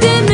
Değişti?